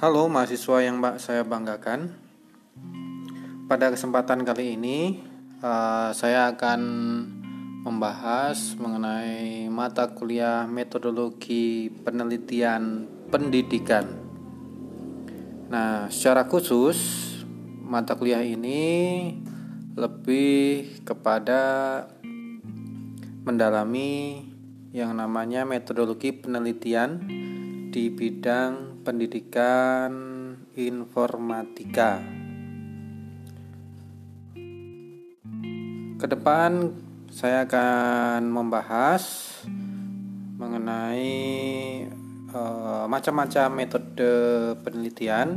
Halo mahasiswa yang saya banggakan. Pada kesempatan kali ini uh, saya akan membahas mengenai mata kuliah metodologi penelitian pendidikan. Nah, secara khusus mata kuliah ini lebih kepada mendalami yang namanya metodologi penelitian di bidang pendidikan informatika. Ke depan saya akan membahas mengenai uh, macam-macam metode penelitian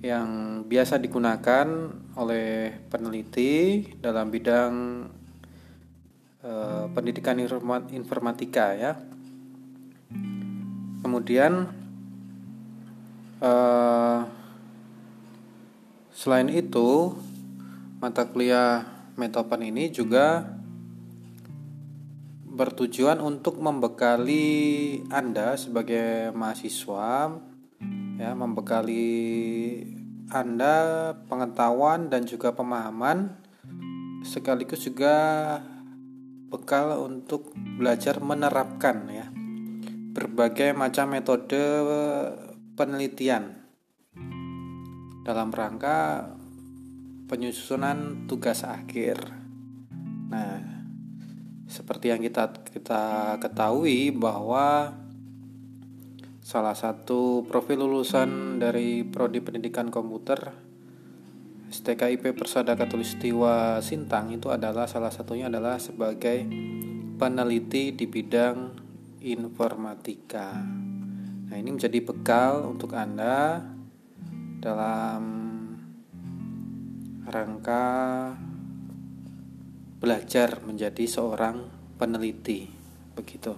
yang biasa digunakan oleh peneliti dalam bidang uh, pendidikan informatika ya. Kemudian uh, selain itu mata kuliah Metopan ini juga bertujuan untuk membekali Anda sebagai mahasiswa ya, membekali Anda pengetahuan dan juga pemahaman sekaligus juga bekal untuk belajar menerapkan ya berbagai macam metode penelitian dalam rangka penyusunan tugas akhir. Nah, seperti yang kita kita ketahui bahwa salah satu profil lulusan dari prodi pendidikan komputer STKIP Persada Katulistiwa Sintang itu adalah salah satunya adalah sebagai peneliti di bidang informatika. Nah, ini menjadi bekal untuk Anda dalam rangka belajar menjadi seorang peneliti. Begitu.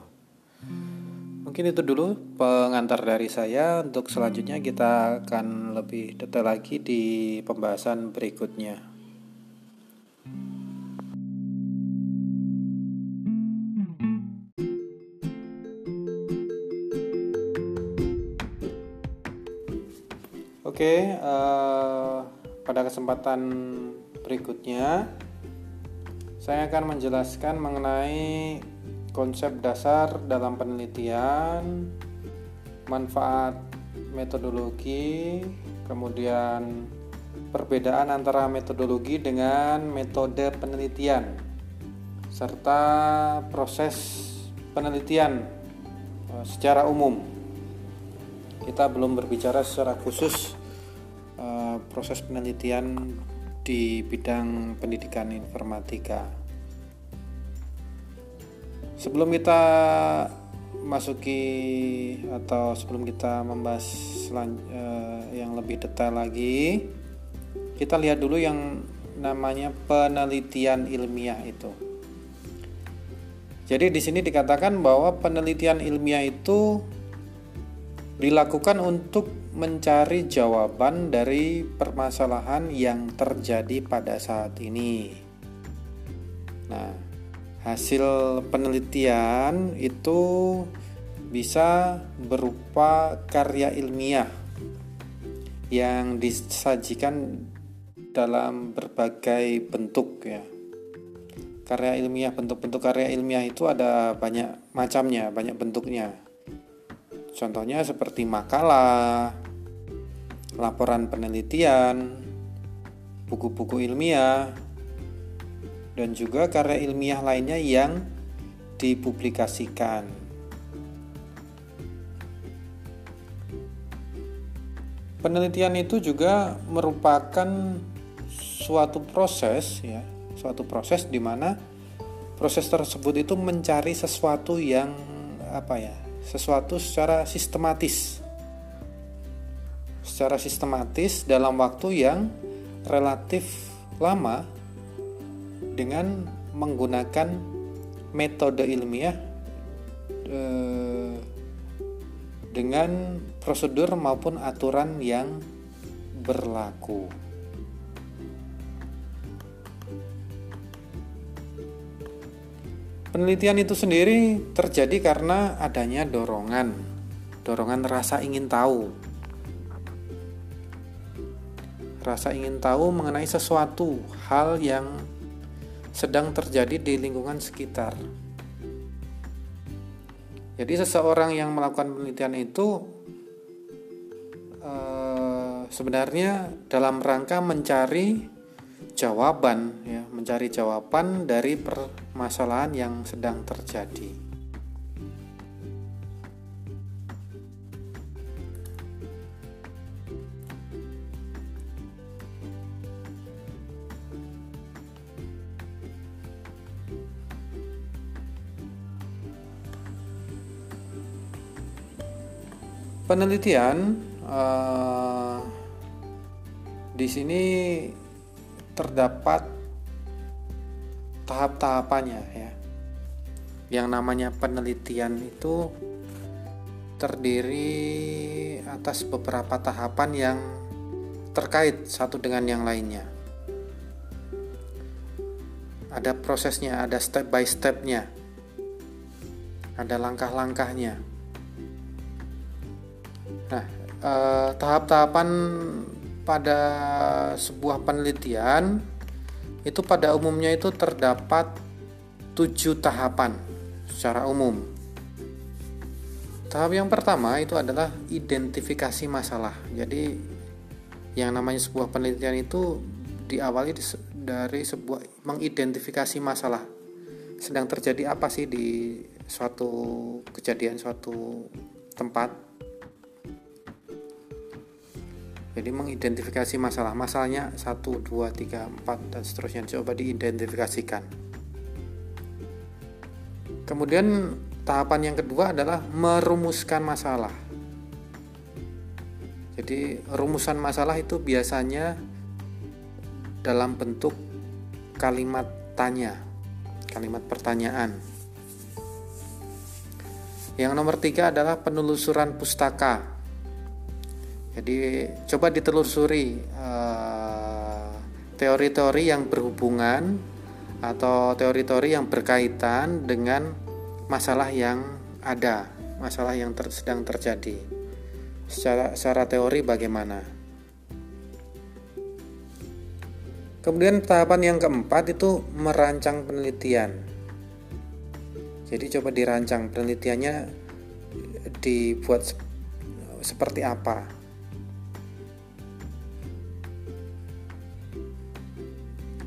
Mungkin itu dulu pengantar dari saya. Untuk selanjutnya kita akan lebih detail lagi di pembahasan berikutnya Oke, uh, pada kesempatan berikutnya, saya akan menjelaskan mengenai konsep dasar dalam penelitian, manfaat metodologi, kemudian perbedaan antara metodologi dengan metode penelitian, serta proses penelitian eh, secara umum. Kita belum berbicara secara khusus proses penelitian di bidang pendidikan informatika. Sebelum kita masuki atau sebelum kita membahas uh, yang lebih detail lagi, kita lihat dulu yang namanya penelitian ilmiah itu. Jadi di sini dikatakan bahwa penelitian ilmiah itu dilakukan untuk mencari jawaban dari permasalahan yang terjadi pada saat ini. Nah, hasil penelitian itu bisa berupa karya ilmiah yang disajikan dalam berbagai bentuk ya. Karya ilmiah, bentuk-bentuk karya ilmiah itu ada banyak macamnya, banyak bentuknya. Contohnya seperti makalah, laporan penelitian, buku-buku ilmiah, dan juga karya ilmiah lainnya yang dipublikasikan. Penelitian itu juga merupakan suatu proses ya, suatu proses di mana proses tersebut itu mencari sesuatu yang apa ya, sesuatu secara sistematis secara sistematis dalam waktu yang relatif lama dengan menggunakan metode ilmiah eh, dengan prosedur maupun aturan yang berlaku. Penelitian itu sendiri terjadi karena adanya dorongan, dorongan rasa ingin tahu, rasa ingin tahu mengenai sesuatu hal yang sedang terjadi di lingkungan sekitar. Jadi seseorang yang melakukan penelitian itu eh, sebenarnya dalam rangka mencari jawaban ya, mencari jawaban dari permasalahan yang sedang terjadi. penelitian uh, di sini terdapat tahap-tahapannya ya. Yang namanya penelitian itu terdiri atas beberapa tahapan yang terkait satu dengan yang lainnya. Ada prosesnya, ada step by stepnya, ada langkah-langkahnya. Nah, eh, tahap-tahapan pada sebuah penelitian itu pada umumnya itu terdapat tujuh tahapan secara umum. Tahap yang pertama itu adalah identifikasi masalah. Jadi yang namanya sebuah penelitian itu diawali dari sebuah mengidentifikasi masalah. Sedang terjadi apa sih di suatu kejadian suatu tempat jadi mengidentifikasi masalah masalahnya 1, 2, 3, 4 dan seterusnya. Coba diidentifikasikan. Kemudian tahapan yang kedua adalah merumuskan masalah. Jadi rumusan masalah itu biasanya dalam bentuk kalimat tanya kalimat pertanyaan. Yang nomor tiga adalah penelusuran pustaka jadi coba ditelusuri eh, teori-teori yang berhubungan atau teori-teori yang berkaitan dengan masalah yang ada, masalah yang ter sedang terjadi. Secara, secara teori bagaimana? Kemudian tahapan yang keempat itu merancang penelitian. Jadi coba dirancang penelitiannya dibuat seperti apa?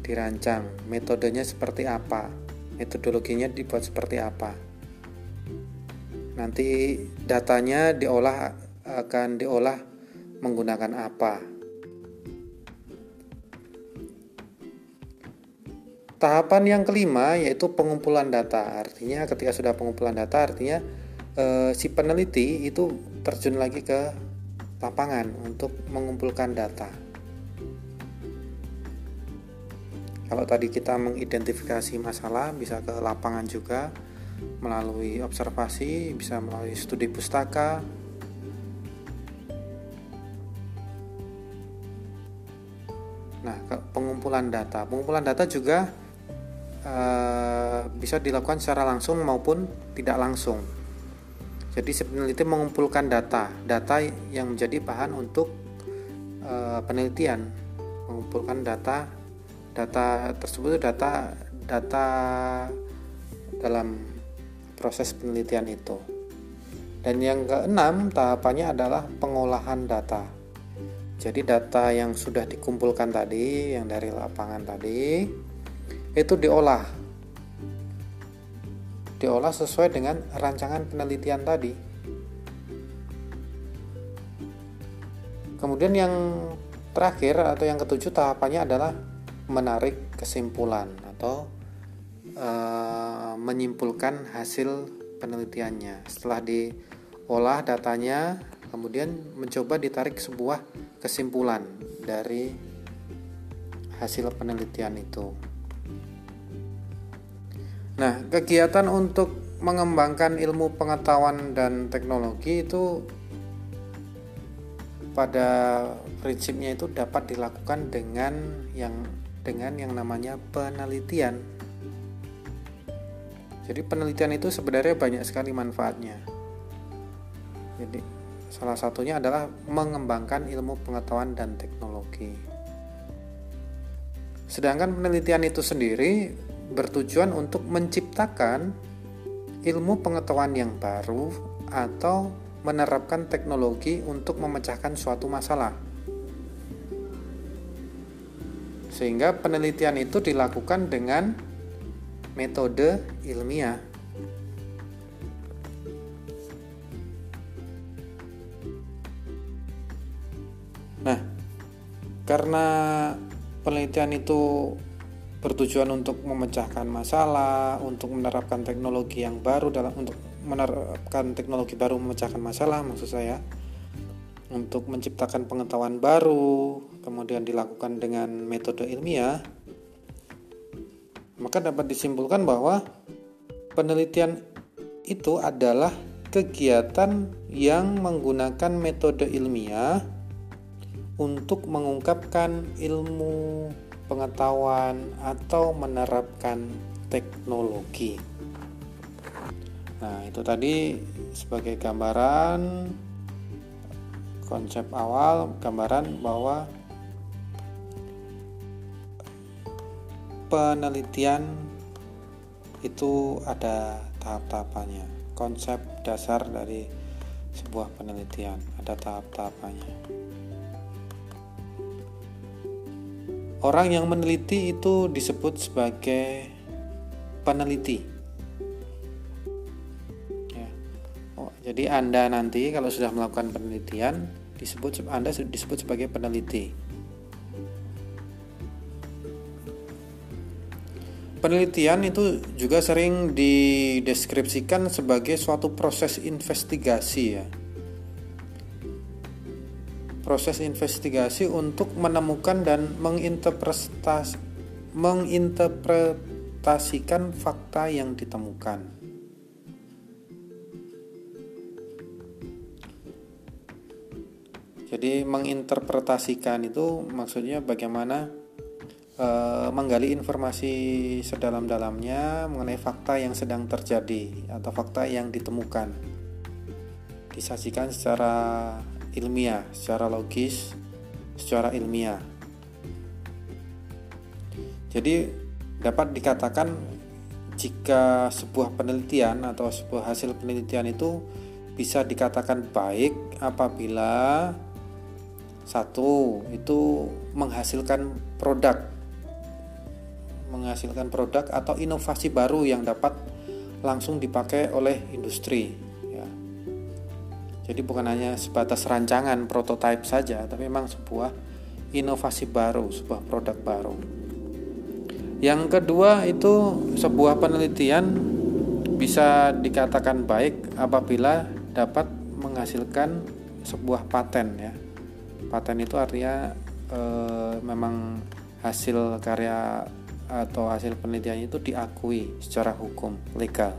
Dirancang, metodenya seperti apa, metodologinya dibuat seperti apa. Nanti datanya diolah akan diolah menggunakan apa. Tahapan yang kelima yaitu pengumpulan data. Artinya ketika sudah pengumpulan data artinya eh, si peneliti itu terjun lagi ke lapangan untuk mengumpulkan data. Kalau tadi kita mengidentifikasi masalah bisa ke lapangan juga melalui observasi, bisa melalui studi pustaka. Nah, pengumpulan data. Pengumpulan data juga uh, bisa dilakukan secara langsung maupun tidak langsung. Jadi peneliti mengumpulkan data, data yang menjadi bahan untuk uh, penelitian, mengumpulkan data data tersebut data data dalam proses penelitian itu. Dan yang keenam tahapannya adalah pengolahan data. Jadi data yang sudah dikumpulkan tadi, yang dari lapangan tadi, itu diolah. Diolah sesuai dengan rancangan penelitian tadi. Kemudian yang terakhir atau yang ketujuh tahapannya adalah menarik kesimpulan atau e, menyimpulkan hasil penelitiannya. Setelah diolah datanya, kemudian mencoba ditarik sebuah kesimpulan dari hasil penelitian itu. Nah, kegiatan untuk mengembangkan ilmu pengetahuan dan teknologi itu pada prinsipnya itu dapat dilakukan dengan yang dengan yang namanya penelitian. Jadi penelitian itu sebenarnya banyak sekali manfaatnya. Jadi salah satunya adalah mengembangkan ilmu pengetahuan dan teknologi. Sedangkan penelitian itu sendiri bertujuan untuk menciptakan ilmu pengetahuan yang baru atau menerapkan teknologi untuk memecahkan suatu masalah. Sehingga penelitian itu dilakukan dengan metode ilmiah. Nah, karena penelitian itu bertujuan untuk memecahkan masalah, untuk menerapkan teknologi yang baru dalam untuk menerapkan teknologi baru memecahkan masalah maksud saya untuk menciptakan pengetahuan baru, kemudian dilakukan dengan metode ilmiah, maka dapat disimpulkan bahwa penelitian itu adalah kegiatan yang menggunakan metode ilmiah untuk mengungkapkan ilmu, pengetahuan, atau menerapkan teknologi. Nah, itu tadi sebagai gambaran konsep awal gambaran bahwa penelitian itu ada tahap-tahapannya. Konsep dasar dari sebuah penelitian ada tahap-tahapannya. Orang yang meneliti itu disebut sebagai peneliti. Jadi Anda nanti kalau sudah melakukan penelitian disebut Anda disebut sebagai peneliti. Penelitian itu juga sering dideskripsikan sebagai suatu proses investigasi ya. Proses investigasi untuk menemukan dan menginterpretasi, menginterpretasikan fakta yang ditemukan. Jadi menginterpretasikan itu maksudnya bagaimana e, menggali informasi sedalam-dalamnya mengenai fakta yang sedang terjadi atau fakta yang ditemukan. Disajikan secara ilmiah, secara logis, secara ilmiah. Jadi dapat dikatakan jika sebuah penelitian atau sebuah hasil penelitian itu bisa dikatakan baik apabila satu itu menghasilkan produk menghasilkan produk atau inovasi baru yang dapat langsung dipakai oleh industri ya. Jadi bukan hanya sebatas rancangan prototipe saja, tapi memang sebuah inovasi baru, sebuah produk baru. Yang kedua itu sebuah penelitian bisa dikatakan baik apabila dapat menghasilkan sebuah paten ya. Paten itu artinya e, memang hasil karya atau hasil penelitian itu diakui secara hukum legal.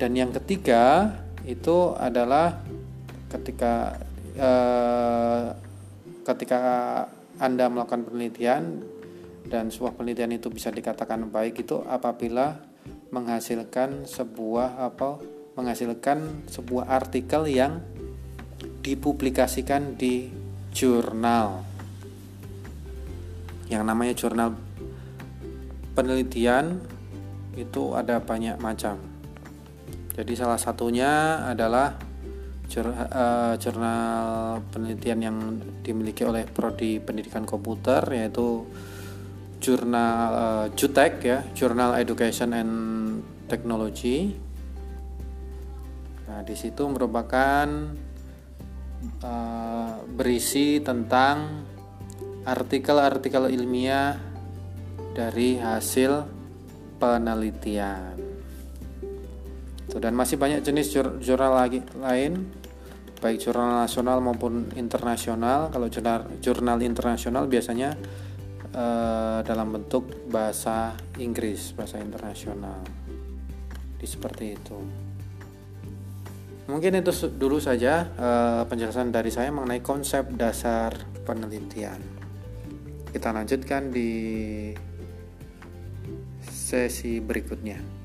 Dan yang ketiga itu adalah ketika eh, ketika Anda melakukan penelitian dan sebuah penelitian itu bisa dikatakan baik itu apabila menghasilkan sebuah apa menghasilkan sebuah artikel yang dipublikasikan di jurnal yang namanya jurnal penelitian itu ada banyak macam. Jadi salah satunya adalah eh, jurnal penelitian yang dimiliki oleh prodi pendidikan komputer yaitu jurnal uh, JUTEK ya, Journal Education and Technology. Nah, di situ merupakan uh, berisi tentang artikel-artikel ilmiah dari hasil penelitian. Dan masih banyak jenis jurnal lagi lain, baik jurnal nasional maupun internasional. Kalau jurnal jurnal internasional biasanya eh, dalam bentuk bahasa Inggris, bahasa internasional. Di seperti itu. Mungkin itu dulu saja eh, penjelasan dari saya mengenai konsep dasar penelitian kita lanjutkan di sesi berikutnya.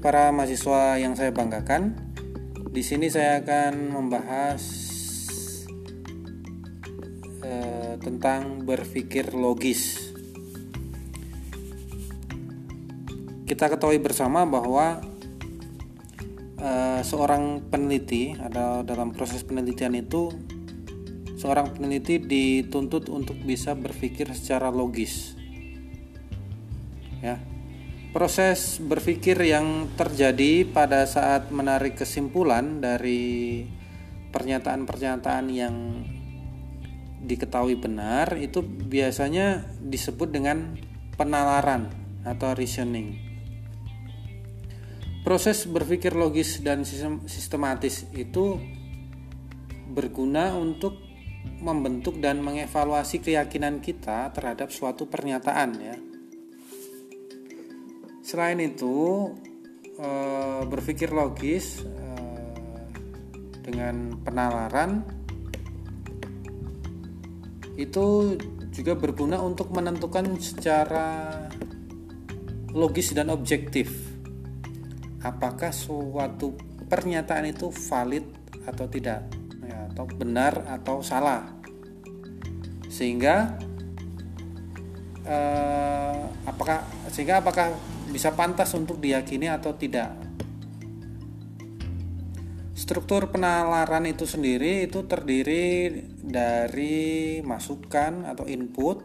para mahasiswa yang saya banggakan. Di sini saya akan membahas tentang berpikir logis. Kita ketahui bersama bahwa eh, seorang peneliti atau dalam proses penelitian itu seorang peneliti dituntut untuk bisa berpikir secara logis. Ya, proses berpikir yang terjadi pada saat menarik kesimpulan dari pernyataan-pernyataan yang diketahui benar itu biasanya disebut dengan penalaran atau reasoning. Proses berpikir logis dan sistematis itu berguna untuk membentuk dan mengevaluasi keyakinan kita terhadap suatu pernyataan ya Selain itu, eh, berpikir logis eh, dengan penalaran itu juga berguna untuk menentukan secara logis dan objektif. Apakah suatu pernyataan itu valid atau tidak? Ya, atau benar atau salah. Sehingga eh, apakah sehingga apakah bisa pantas untuk diyakini atau tidak. Struktur penalaran itu sendiri itu terdiri dari masukan atau input,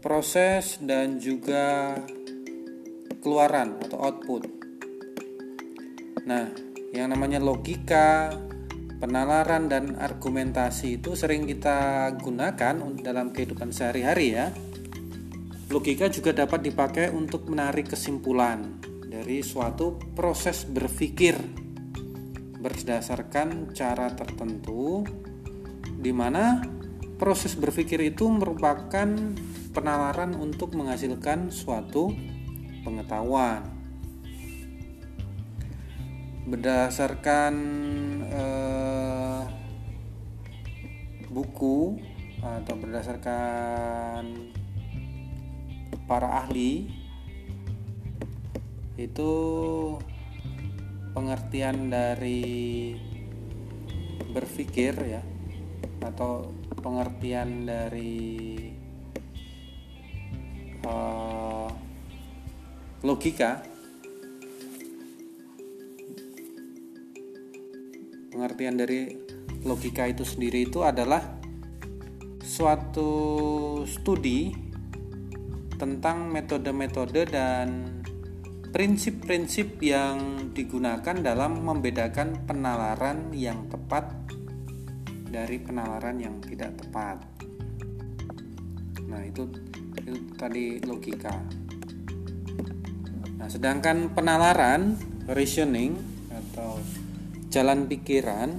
proses dan juga keluaran atau output. Nah, yang namanya logika, penalaran dan argumentasi itu sering kita gunakan dalam kehidupan sehari-hari ya Logika juga dapat dipakai untuk menarik kesimpulan dari suatu proses berpikir berdasarkan cara tertentu di mana proses berpikir itu merupakan penalaran untuk menghasilkan suatu pengetahuan. Berdasarkan eh, buku atau berdasarkan para ahli itu pengertian dari berpikir ya atau pengertian dari uh, logika. Pengertian dari logika itu sendiri itu adalah suatu studi tentang metode-metode dan prinsip-prinsip yang digunakan dalam membedakan penalaran yang tepat dari penalaran yang tidak tepat. Nah, itu itu tadi logika. Nah, sedangkan penalaran reasoning atau jalan pikiran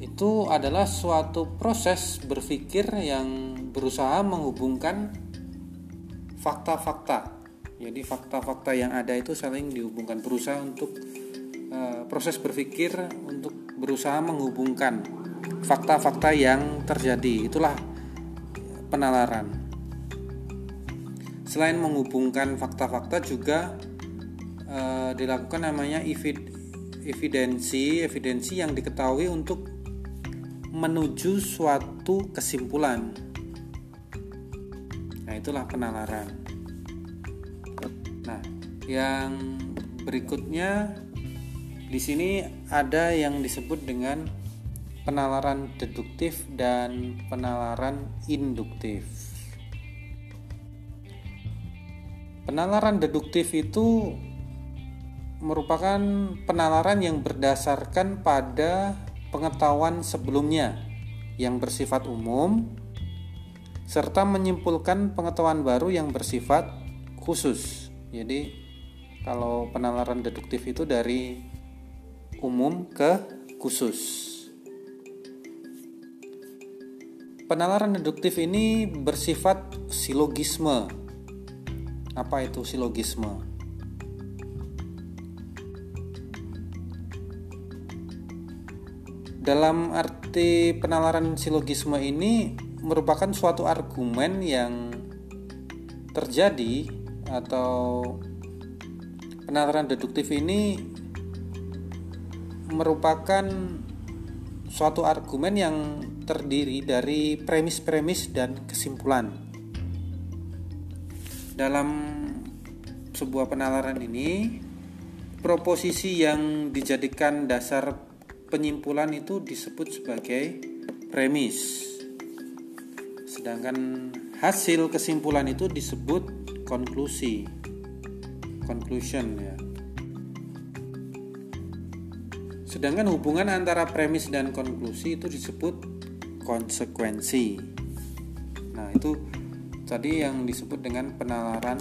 itu adalah suatu proses berpikir yang berusaha menghubungkan fakta-fakta. Jadi fakta-fakta yang ada itu saling dihubungkan berusaha untuk uh, proses berpikir untuk berusaha menghubungkan fakta-fakta yang terjadi. Itulah penalaran. Selain menghubungkan fakta-fakta juga uh, dilakukan namanya evidensi, evidensi yang diketahui untuk menuju suatu kesimpulan Nah, itulah penalaran. Yang berikutnya di sini ada yang disebut dengan penalaran deduktif dan penalaran induktif. Penalaran deduktif itu merupakan penalaran yang berdasarkan pada pengetahuan sebelumnya yang bersifat umum serta menyimpulkan pengetahuan baru yang bersifat khusus. Jadi kalau penalaran deduktif itu dari umum ke khusus. Penalaran deduktif ini bersifat silogisme. Apa itu silogisme? Dalam arti penalaran silogisme ini merupakan suatu argumen yang terjadi atau penalaran deduktif ini merupakan suatu argumen yang terdiri dari premis-premis dan kesimpulan. Dalam sebuah penalaran ini, proposisi yang dijadikan dasar penyimpulan itu disebut sebagai premis. Sedangkan hasil kesimpulan itu disebut konklusi. Conclusion ya. Sedangkan hubungan antara premis dan konklusi itu disebut konsekuensi. Nah, itu tadi yang disebut dengan penalaran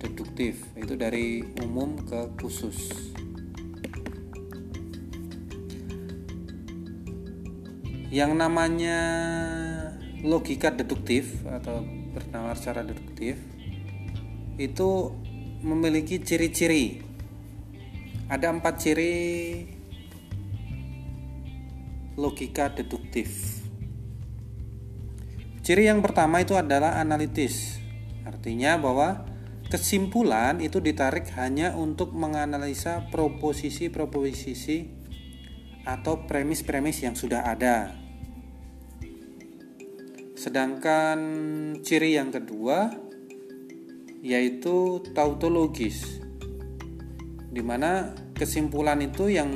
deduktif, itu dari umum ke khusus. Yang namanya logika deduktif atau bernalar secara deduktif itu memiliki ciri-ciri. Ada empat ciri logika deduktif. Ciri yang pertama itu adalah analitis. Artinya bahwa kesimpulan itu ditarik hanya untuk menganalisa proposisi-proposisi atau premis-premis yang sudah ada. Sedangkan ciri yang kedua yaitu tautologis. Di mana kesimpulan itu yang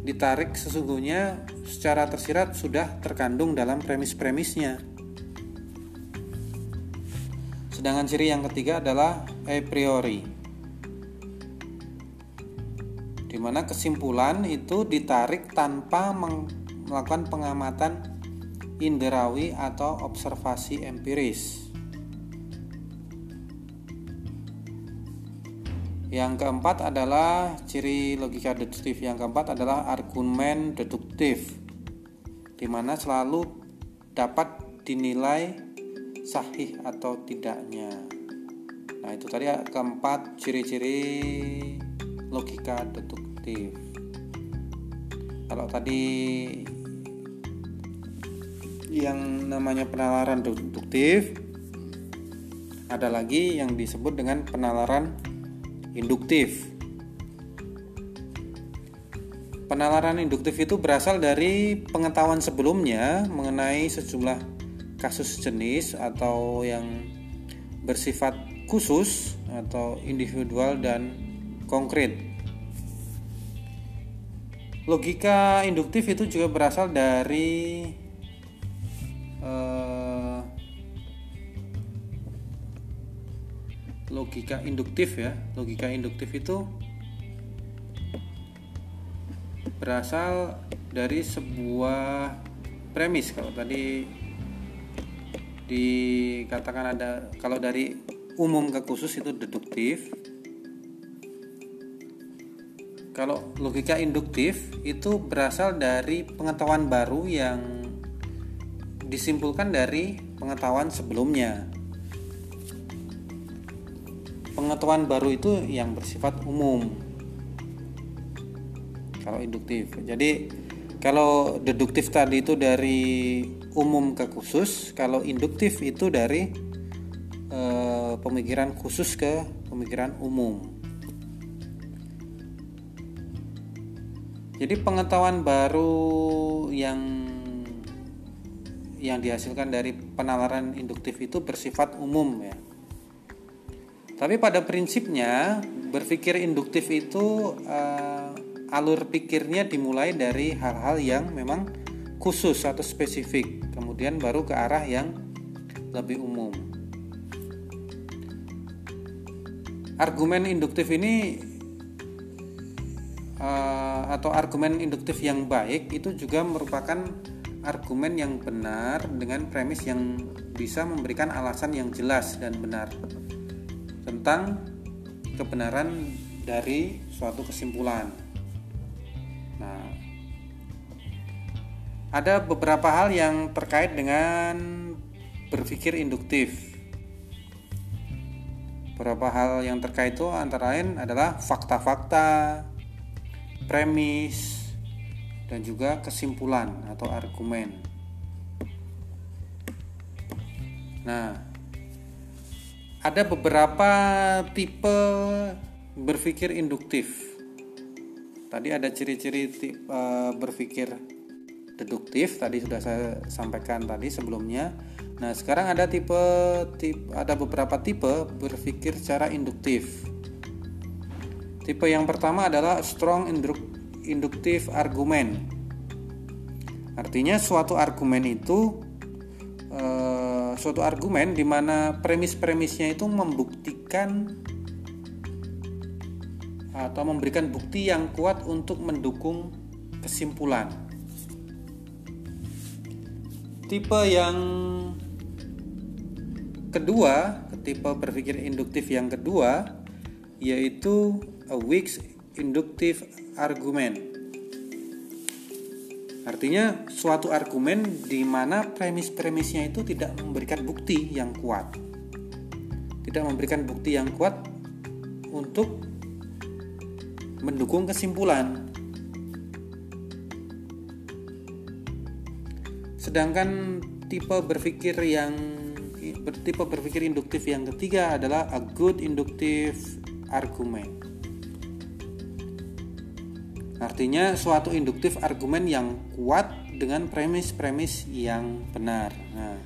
ditarik sesungguhnya secara tersirat sudah terkandung dalam premis-premisnya. Sedangkan ciri yang ketiga adalah a priori. Di mana kesimpulan itu ditarik tanpa melakukan pengamatan inderawi atau observasi empiris. Yang keempat adalah ciri logika deduktif. Yang keempat adalah argumen deduktif, di mana selalu dapat dinilai sahih atau tidaknya. Nah, itu tadi keempat ciri-ciri logika deduktif. Kalau tadi yang namanya penalaran deduktif, ada lagi yang disebut dengan penalaran induktif. Penalaran induktif itu berasal dari pengetahuan sebelumnya mengenai sejumlah kasus jenis atau yang bersifat khusus atau individual dan konkret. Logika induktif itu juga berasal dari eh, logika induktif ya. Logika induktif itu berasal dari sebuah premis. Kalau tadi dikatakan ada kalau dari umum ke khusus itu deduktif. Kalau logika induktif itu berasal dari pengetahuan baru yang disimpulkan dari pengetahuan sebelumnya pengetahuan baru itu yang bersifat umum. Kalau induktif. Jadi kalau deduktif tadi itu dari umum ke khusus kalau induktif itu dari e, pemikiran khusus ke pemikiran umum. Jadi pengetahuan baru yang yang dihasilkan dari penalaran induktif itu bersifat umum ya tapi pada prinsipnya berpikir induktif itu uh, alur pikirnya dimulai dari hal-hal yang memang khusus atau spesifik, kemudian baru ke arah yang lebih umum. Argumen induktif ini uh, atau argumen induktif yang baik itu juga merupakan argumen yang benar dengan premis yang bisa memberikan alasan yang jelas dan benar tentang kebenaran dari suatu kesimpulan. Nah, ada beberapa hal yang terkait dengan berpikir induktif. Beberapa hal yang terkait itu antara lain adalah fakta-fakta, premis, dan juga kesimpulan atau argumen. Nah, ada beberapa tipe berpikir induktif. Tadi ada ciri-ciri uh, berpikir deduktif tadi sudah saya sampaikan tadi sebelumnya. Nah, sekarang ada tipe, tipe ada beberapa tipe berpikir secara induktif. Tipe yang pertama adalah strong induktif argumen. Artinya suatu argumen itu suatu argumen di mana premis-premisnya itu membuktikan atau memberikan bukti yang kuat untuk mendukung kesimpulan. Tipe yang kedua, tipe berpikir induktif yang kedua yaitu a weak inductive argument. Artinya suatu argumen di mana premis-premisnya itu tidak memberikan bukti yang kuat. Tidak memberikan bukti yang kuat untuk mendukung kesimpulan. Sedangkan tipe berpikir yang tipe berpikir induktif yang ketiga adalah a good inductive argument. Artinya suatu induktif argumen yang kuat dengan premis-premis yang benar. Nah,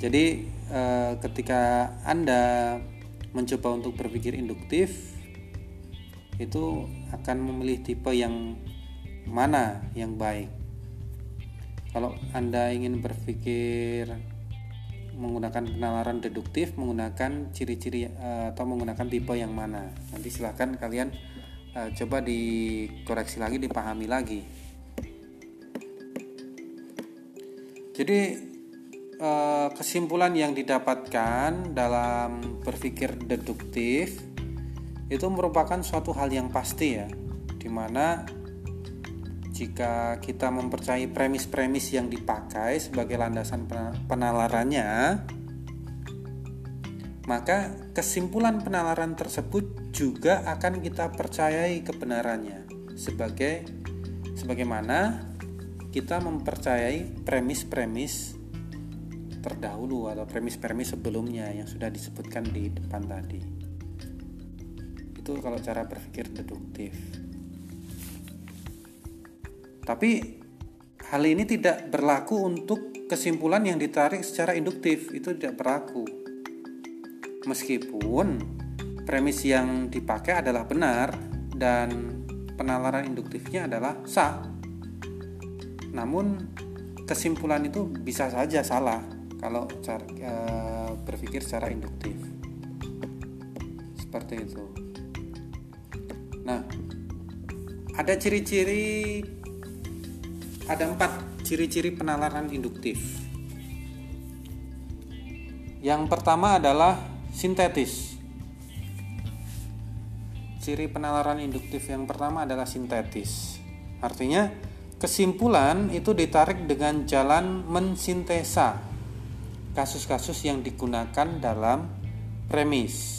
jadi eh, ketika Anda mencoba untuk berpikir induktif, itu akan memilih tipe yang mana yang baik. Kalau Anda ingin berpikir menggunakan penalaran deduktif, menggunakan ciri-ciri eh, atau menggunakan tipe yang mana. Nanti silahkan kalian uh, coba dikoreksi lagi, dipahami lagi. Jadi uh, kesimpulan yang didapatkan dalam berpikir deduktif itu merupakan suatu hal yang pasti ya di mana jika kita mempercayai premis-premis yang dipakai sebagai landasan penalarannya maka kesimpulan penalaran tersebut juga akan kita percayai kebenarannya. Sebagai sebagaimana kita mempercayai premis-premis terdahulu atau premis-premis sebelumnya yang sudah disebutkan di depan tadi. Itu kalau cara berpikir deduktif. Tapi hal ini tidak berlaku untuk kesimpulan yang ditarik secara induktif. Itu tidak berlaku. Meskipun premis yang dipakai adalah benar dan penalaran induktifnya adalah sah namun kesimpulan itu bisa saja salah kalau cara, e, berpikir secara induktif seperti itu Nah, ada ciri-ciri ada empat ciri-ciri penalaran induktif. Yang pertama adalah sintetis. Ciri penalaran induktif yang pertama adalah sintetis. Artinya, kesimpulan itu ditarik dengan jalan mensintesa kasus-kasus yang digunakan dalam premis.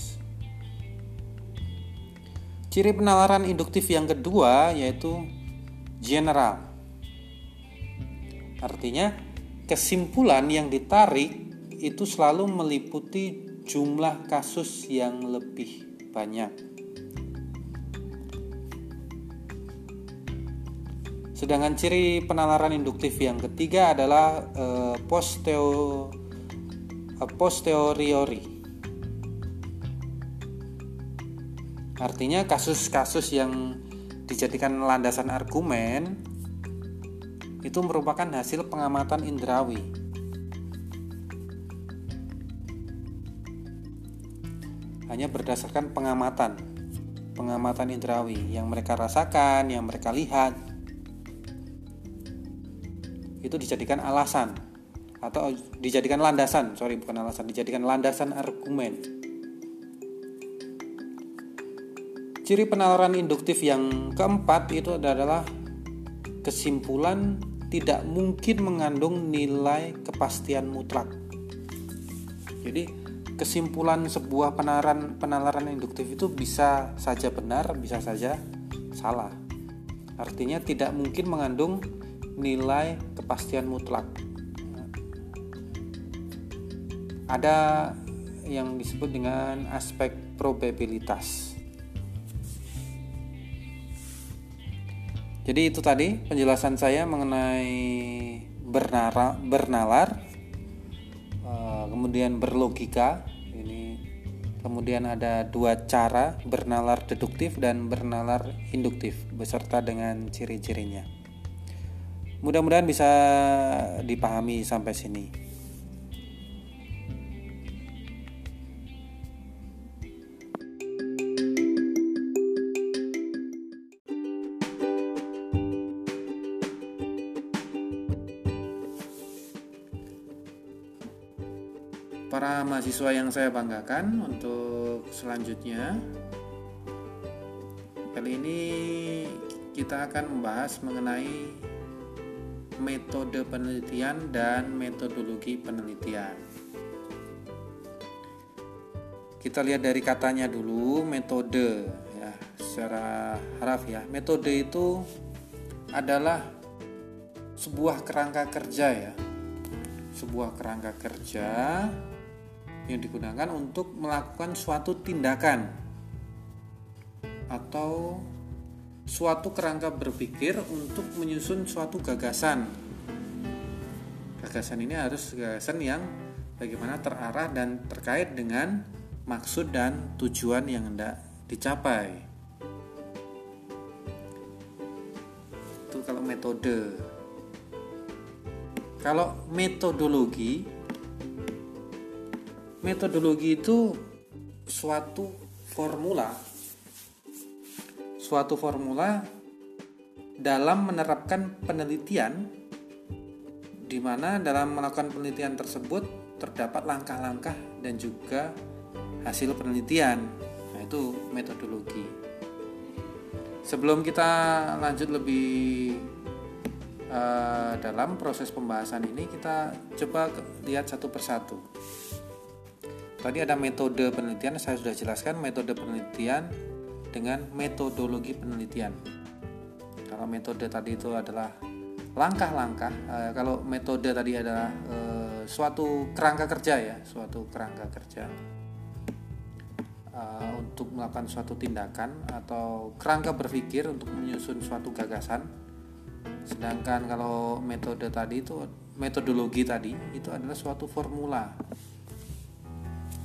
Ciri penalaran induktif yang kedua yaitu general. Artinya, kesimpulan yang ditarik itu selalu meliputi jumlah kasus yang lebih banyak. Sedangkan ciri penalaran induktif yang ketiga adalah eh, posteo, eh, posteriori Artinya kasus-kasus yang dijadikan landasan argumen itu merupakan hasil pengamatan indrawi. Hanya berdasarkan pengamatan, pengamatan indrawi yang mereka rasakan, yang mereka lihat, itu dijadikan alasan atau dijadikan landasan, sorry bukan alasan, dijadikan landasan argumen Ciri penalaran induktif yang keempat itu adalah kesimpulan tidak mungkin mengandung nilai kepastian mutlak. Jadi kesimpulan sebuah penalaran penalaran induktif itu bisa saja benar, bisa saja salah. Artinya tidak mungkin mengandung nilai kepastian mutlak. Ada yang disebut dengan aspek probabilitas. Jadi itu tadi penjelasan saya mengenai bernara, bernalar, eh, kemudian berlogika. Ini kemudian ada dua cara bernalar deduktif dan bernalar induktif beserta dengan ciri-cirinya. Mudah-mudahan bisa dipahami sampai sini. para mahasiswa yang saya banggakan untuk selanjutnya kali ini kita akan membahas mengenai metode penelitian dan metodologi penelitian. Kita lihat dari katanya dulu metode ya secara haraf ya. Metode itu adalah sebuah kerangka kerja ya. Sebuah kerangka kerja yang digunakan untuk melakukan suatu tindakan atau suatu kerangka berpikir untuk menyusun suatu gagasan. Gagasan ini harus gagasan yang bagaimana terarah dan terkait dengan maksud dan tujuan yang hendak dicapai. Itu kalau metode. Kalau metodologi metodologi itu suatu formula suatu formula dalam menerapkan penelitian di mana dalam melakukan penelitian tersebut terdapat langkah-langkah dan juga hasil penelitian. Nah, itu metodologi. Sebelum kita lanjut lebih uh, dalam proses pembahasan ini, kita coba lihat satu persatu. Tadi ada metode penelitian, saya sudah jelaskan metode penelitian dengan metodologi penelitian. Kalau metode tadi itu adalah langkah-langkah, eh, kalau metode tadi adalah eh, suatu kerangka kerja ya, suatu kerangka kerja eh, untuk melakukan suatu tindakan atau kerangka berpikir untuk menyusun suatu gagasan. Sedangkan kalau metode tadi itu metodologi tadi itu adalah suatu formula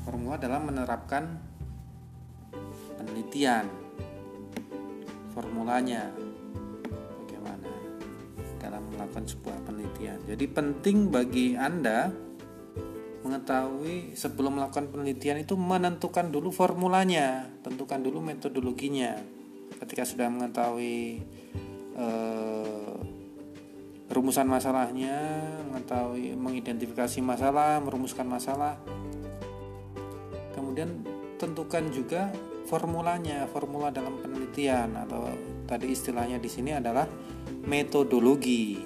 Formula adalah menerapkan penelitian. Formulanya bagaimana dalam melakukan sebuah penelitian. Jadi penting bagi Anda mengetahui sebelum melakukan penelitian itu menentukan dulu formulanya, tentukan dulu metodologinya. Ketika sudah mengetahui eh, rumusan masalahnya, mengetahui mengidentifikasi masalah, merumuskan masalah, kemudian tentukan juga formulanya, formula dalam penelitian atau tadi istilahnya di sini adalah metodologi.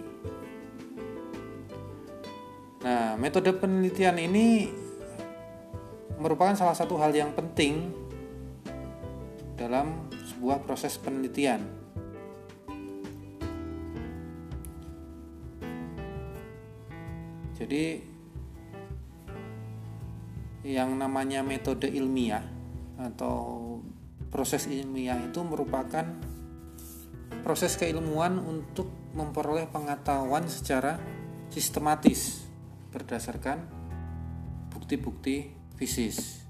Nah, metode penelitian ini merupakan salah satu hal yang penting dalam sebuah proses penelitian. Jadi yang namanya metode ilmiah atau proses ilmiah itu merupakan proses keilmuan untuk memperoleh pengetahuan secara sistematis berdasarkan bukti-bukti fisis.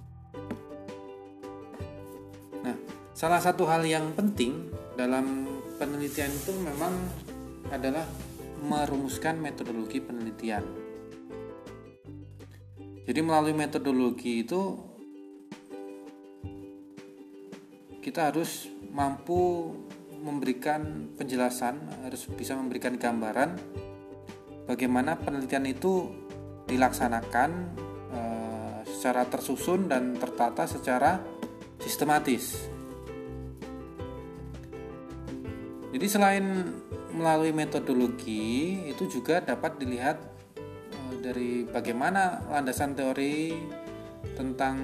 Nah, salah satu hal yang penting dalam penelitian itu memang adalah merumuskan metodologi penelitian. Jadi melalui metodologi itu kita harus mampu memberikan penjelasan, harus bisa memberikan gambaran bagaimana penelitian itu dilaksanakan e, secara tersusun dan tertata secara sistematis. Jadi selain melalui metodologi itu juga dapat dilihat dari bagaimana landasan teori tentang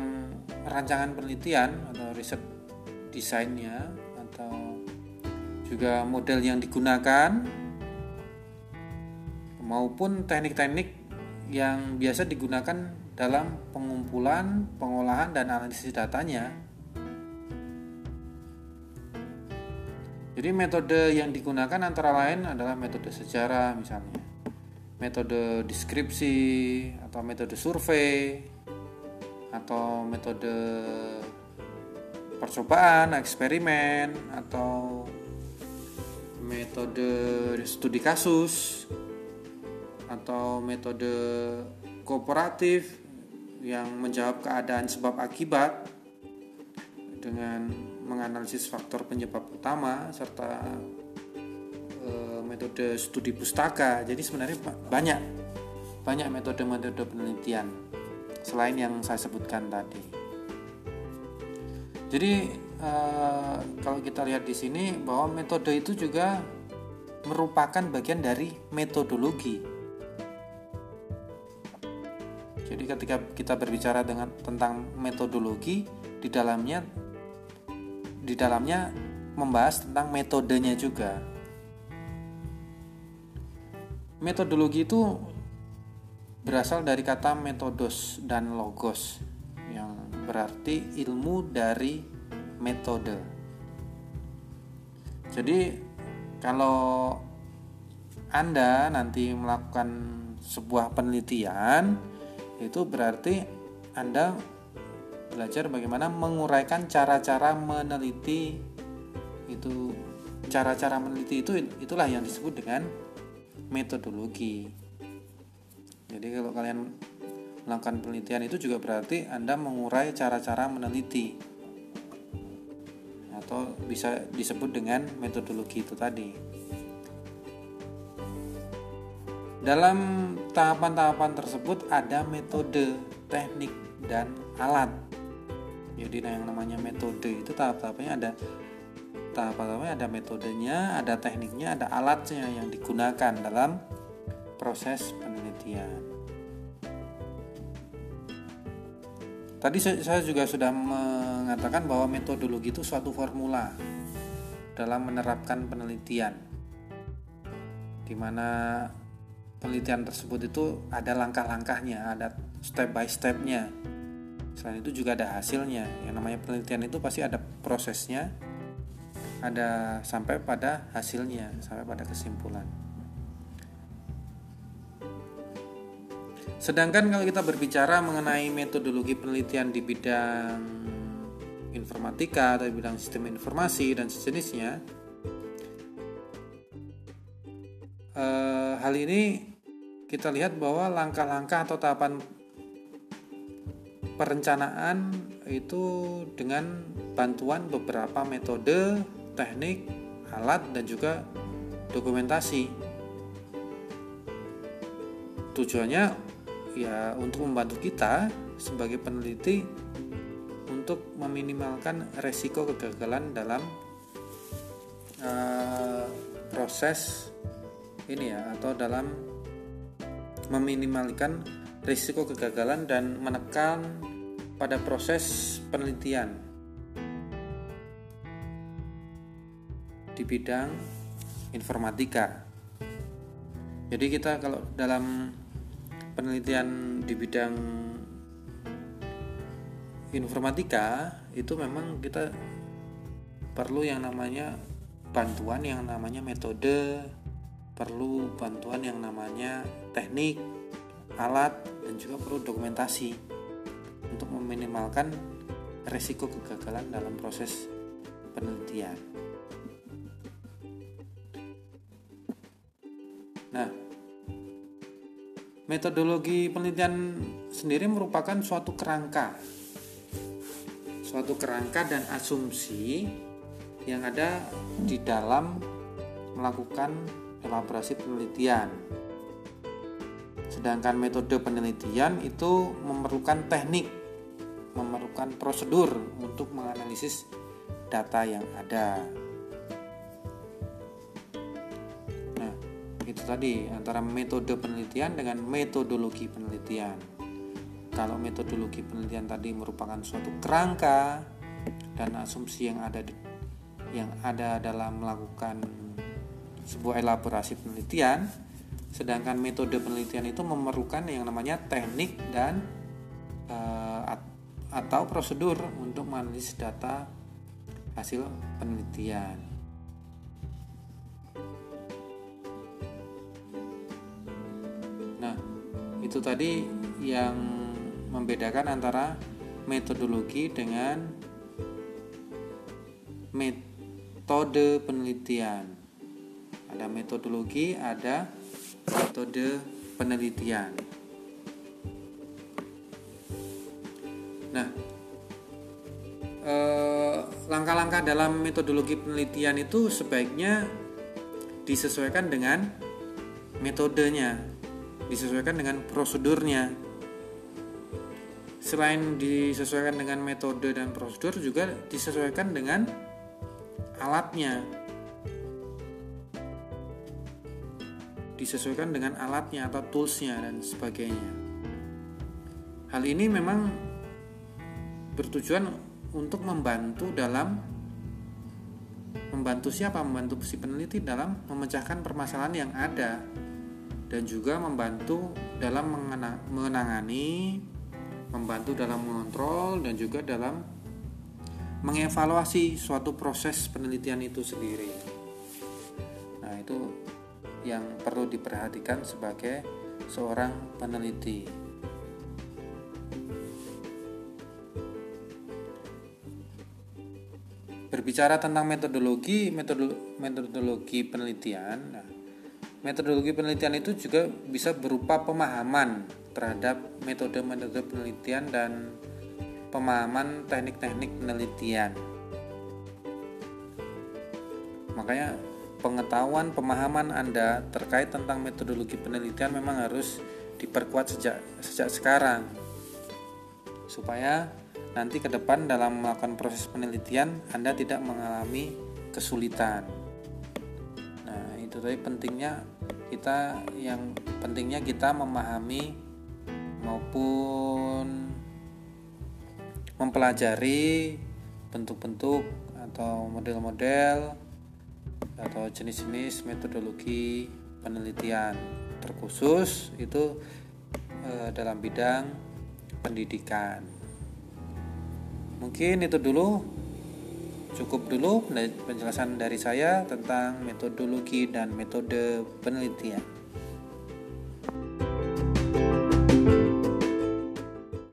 rancangan penelitian atau riset desainnya atau juga model yang digunakan maupun teknik-teknik yang biasa digunakan dalam pengumpulan, pengolahan dan analisis datanya. Jadi metode yang digunakan antara lain adalah metode sejarah misalnya, metode deskripsi atau metode survei atau metode percobaan, eksperimen atau metode studi kasus atau metode kooperatif yang menjawab keadaan sebab akibat dengan menganalisis faktor penyebab utama serta e, metode studi pustaka. Jadi sebenarnya banyak banyak metode-metode penelitian selain yang saya sebutkan tadi. Jadi e, kalau kita lihat di sini bahwa metode itu juga merupakan bagian dari metodologi. Jadi ketika kita berbicara dengan tentang metodologi di dalamnya di dalamnya membahas tentang metodenya juga. Metodologi itu berasal dari kata metodos dan logos yang berarti ilmu dari metode. Jadi kalau Anda nanti melakukan sebuah penelitian itu berarti Anda belajar bagaimana menguraikan cara-cara meneliti itu cara-cara meneliti itu itulah yang disebut dengan metodologi. Jadi kalau kalian melakukan penelitian itu juga berarti Anda mengurai cara-cara meneliti. Atau bisa disebut dengan metodologi itu tadi. Dalam tahapan-tahapan tersebut ada metode, teknik, dan alat. Jadi yang namanya metode itu tahap-tahapnya ada. Tahap-tahapnya ada metodenya ada tekniknya ada alatnya yang digunakan dalam proses penelitian tadi saya juga sudah mengatakan bahwa metodologi itu suatu formula dalam menerapkan penelitian. Di mana penelitian tersebut itu ada langkah-langkahnya, ada step by stepnya. Selain itu juga ada hasilnya. Yang namanya penelitian itu pasti ada prosesnya ada sampai pada hasilnya sampai pada kesimpulan sedangkan kalau kita berbicara mengenai metodologi penelitian di bidang informatika atau di bidang sistem informasi dan sejenisnya eh, hal ini kita lihat bahwa langkah-langkah atau tahapan perencanaan itu dengan bantuan beberapa metode, teknik, alat dan juga dokumentasi. Tujuannya ya untuk membantu kita sebagai peneliti untuk meminimalkan resiko kegagalan dalam uh, proses ini ya atau dalam meminimalkan risiko kegagalan dan menekan pada proses penelitian di bidang informatika. Jadi kita kalau dalam penelitian di bidang informatika itu memang kita perlu yang namanya bantuan yang namanya metode, perlu bantuan yang namanya teknik, alat dan juga perlu dokumentasi untuk meminimalkan resiko kegagalan dalam proses penelitian. Metodologi penelitian sendiri merupakan suatu kerangka, suatu kerangka dan asumsi yang ada di dalam melakukan elaborasi penelitian. Sedangkan metode penelitian itu memerlukan teknik memerlukan prosedur untuk menganalisis data yang ada. Itu tadi antara metode penelitian dengan metodologi penelitian. Kalau metodologi penelitian tadi merupakan suatu kerangka dan asumsi yang ada di, yang ada dalam melakukan sebuah elaborasi penelitian, sedangkan metode penelitian itu memerlukan yang namanya teknik dan uh, atau prosedur untuk menganalisis data hasil penelitian. Itu tadi yang membedakan antara metodologi dengan metode penelitian. Ada metodologi, ada metode penelitian. Nah, eh, langkah-langkah dalam metodologi penelitian itu sebaiknya disesuaikan dengan metodenya, disesuaikan dengan prosedurnya. Selain disesuaikan dengan metode dan prosedur juga disesuaikan dengan alatnya. Disesuaikan dengan alatnya atau toolsnya dan sebagainya. Hal ini memang bertujuan untuk membantu dalam membantu siapa? Membantu si peneliti dalam memecahkan permasalahan yang ada dan juga membantu dalam mengenangani, membantu dalam mengontrol dan juga dalam mengevaluasi suatu proses penelitian itu sendiri. Nah, itu yang perlu diperhatikan sebagai seorang peneliti. berbicara tentang metodologi metodologi penelitian nah, metodologi penelitian itu juga bisa berupa pemahaman terhadap metode-metode penelitian dan pemahaman teknik-teknik penelitian makanya pengetahuan pemahaman Anda terkait tentang metodologi penelitian memang harus diperkuat sejak sejak sekarang supaya nanti ke depan dalam melakukan proses penelitian Anda tidak mengalami kesulitan. Nah, itu tadi pentingnya kita yang pentingnya kita memahami maupun mempelajari bentuk-bentuk atau model-model atau jenis-jenis metodologi penelitian terkhusus itu e, dalam bidang pendidikan. Mungkin itu dulu cukup dulu penjelasan dari saya tentang metodologi dan metode penelitian.